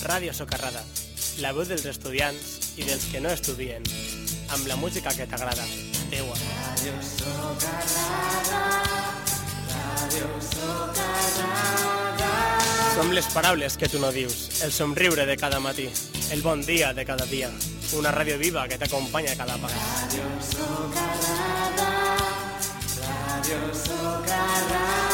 Ràdio Socarrada, la veu dels estudiants i dels que no estudien, amb la música que t'agrada, teua. Ràdio Socarrada, Ràdio Socarrada. Som les paraules que tu no dius, el somriure de cada matí, el bon dia de cada dia, una ràdio viva que t'acompanya cada pas. Ràdio Socarrada, Ràdio Socarrada.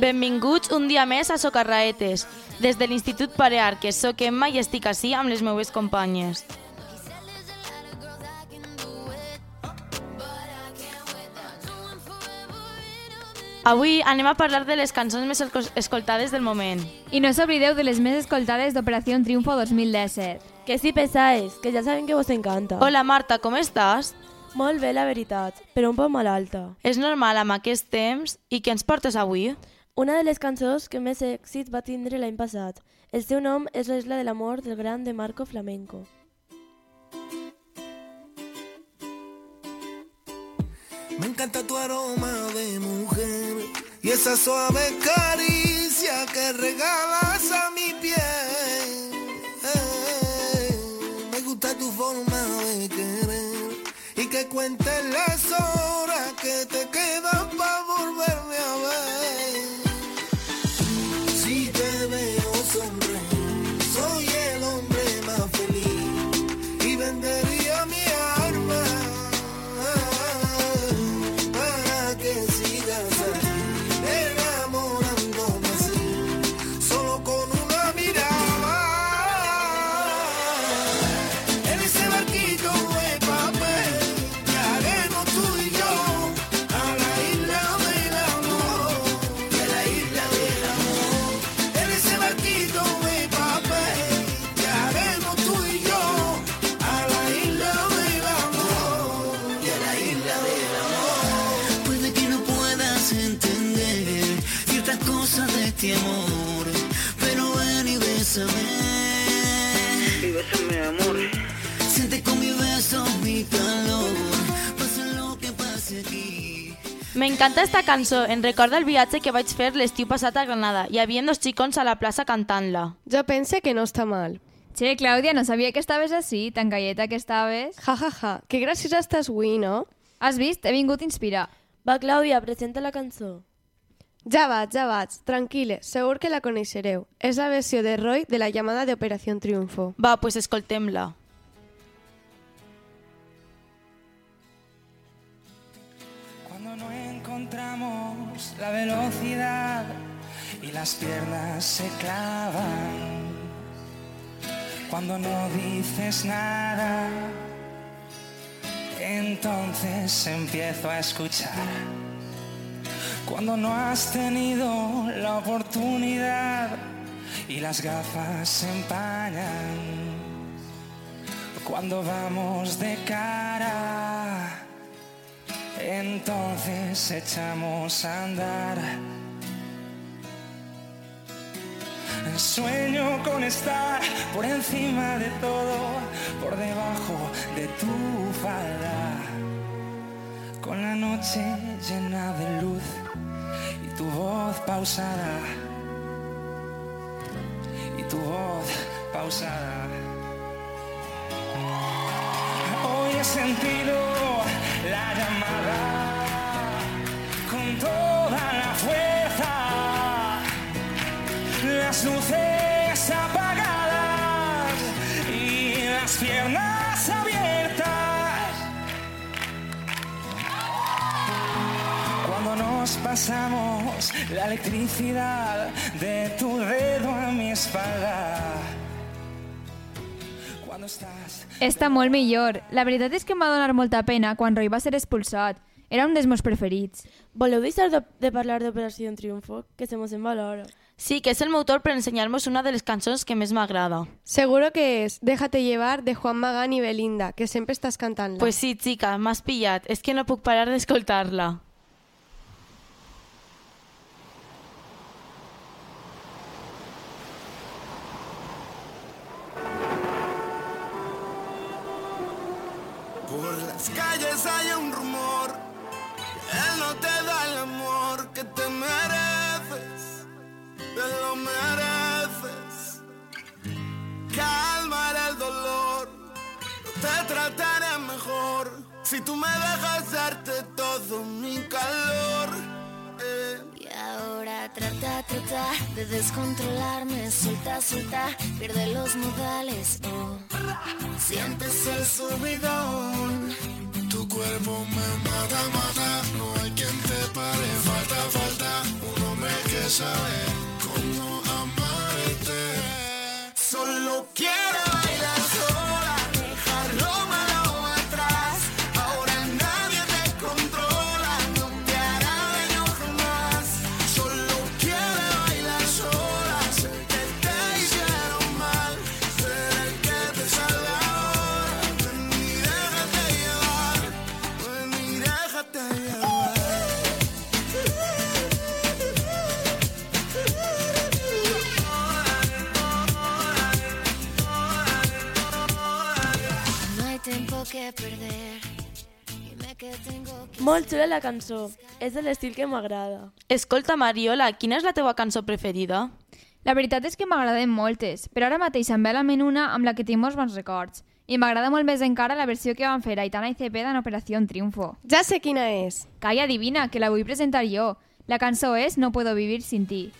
Benvinguts un dia més a Socarraetes. Des de l'Institut Parear, que sóc Emma i estic així amb les meues companyes. Avui anem a parlar de les cançons més escol- escoltades del moment. I no s'oblideu de les més escoltades d'Operació Triunfo 2017. Que sí pesáis, que ja sabem que vos encanta. Hola Marta, com estàs? Molt bé, la veritat, però un poc malalta. És normal amb aquest temps i què ens portes avui? Una de les cançons que més èxit va tindre l'any passat. El seu nom és l'Isla de l'Amor del gran de Marco Flamenco. Me encanta tu aroma de mujer y esa suave caricia que regalas a mi piel. Me gusta tu forma de querer y que cuentes las horas que te quedan para volverme a ver. Amor, pero ven y bésame. Y bésame, amor. Siente con mi beso mi calor, pase lo que pase aquí. M'encanta esta cançó, em recorda el viatge que vaig fer l'estiu passat a Granada. Hi havia dos xicons a la plaça cantant-la. Jo pense que no està mal. Che, Clàudia, no sabia que estaves així, tan galleta que estaves. Ja, ja, ja. Que graciosa estàs avui, no? Has vist? He vingut a inspirar. Va, Clàudia, presenta la cançó. Ja vaig, ja vaig. Tranquil·les, segur que la coneixereu. És la versió de Roy de la llamada de Operació Triunfo. Va, pues escoltem-la. Cuando no encontramos la velocidad y las piernas se clavan. Cuando no dices nada, entonces empiezo a escuchar. Cuando no has tenido la oportunidad y las gafas se empañan. Cuando vamos de cara entonces echamos a andar. Sueño con estar por encima de todo, por debajo de tu falda, con la noche llena de luz y tu voz pausada, y tu voz pausada. Hoy he sentido la llamada con toda la fuerza, las luces apagadas y las piernas traspasamos la electricidad de tu dedo a mi espalda. Cuando estás Està molt millor. La veritat és que em va donar molta pena quan Roy va ser expulsat. Era un dels meus preferits. Voleu deixar de, de parlar d'Operació Triunfo? Que se mos en va l'hora. Sí, que és el meu torn per ensenyar-nos una de les cançons que més m'agrada. Seguro que es Déjate llevar de Juan Magán y Belinda, que siempre estás cantando. Pues sí, chica, m'has pillat. És que no puc parar d'escoltar-la. Las calles hay un rumor él no te da el amor que te mereces, te lo mereces. Calmaré el dolor, te trataré mejor si tú me dejas darte todo mi calor. Trata, trata de descontrolarme, suelta, suelta, pierde los modales, oh. Sientes el subidón. Tu cuerpo me mata, mata, no hay quien te pare, falta, falta un hombre que sabe Molt xula la cançó. És de l'estil que m'agrada. Escolta, Mariola, quina és la teua cançó preferida? La veritat és que m'agraden moltes, però ara mateix em ve a la ment una amb la que tinc molts bons records. I m'agrada molt més encara la versió que van fer Aitana i Cepeda en Operació Triunfo. Ya sé quién es. Calla, adivina, que la vull presentar jo. La cançó és No puedo vivir sin ti.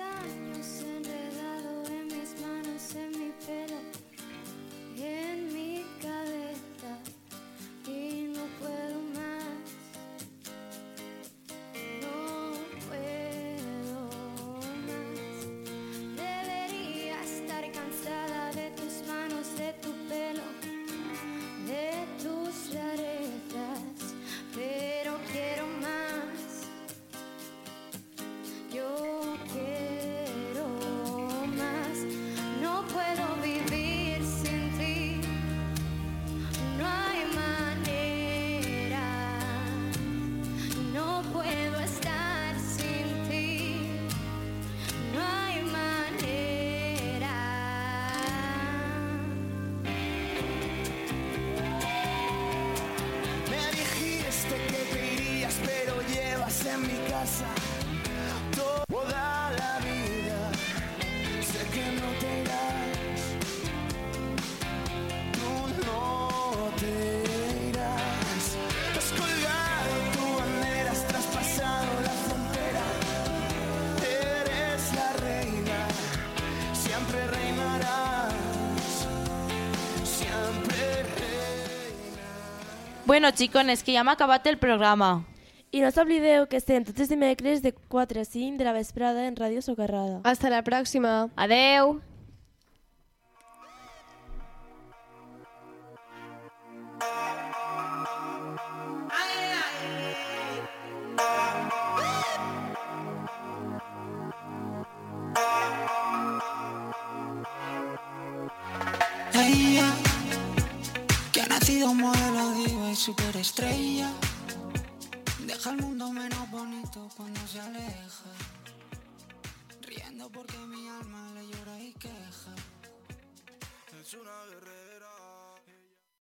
Años casa toda la vida. Sé que no te irás, tú no te irás. Has colgado tu bandera, has traspasado la frontera. Eres la reina, siempre reinarás, siempre reinarás. Bueno, xicones, que ja m'ha acabat el programa. I no s'oblideu que estem tots els dimecres de 4 a 5 de la vesprada en Ràdio Socarrada. Hasta la próxima. Adeu! Ella, que ha nacido modelo diva y superestrella, deja el mundo menos bonito cuando se aleja, riendo porque mi alma le llora y queja. Es una guerrera.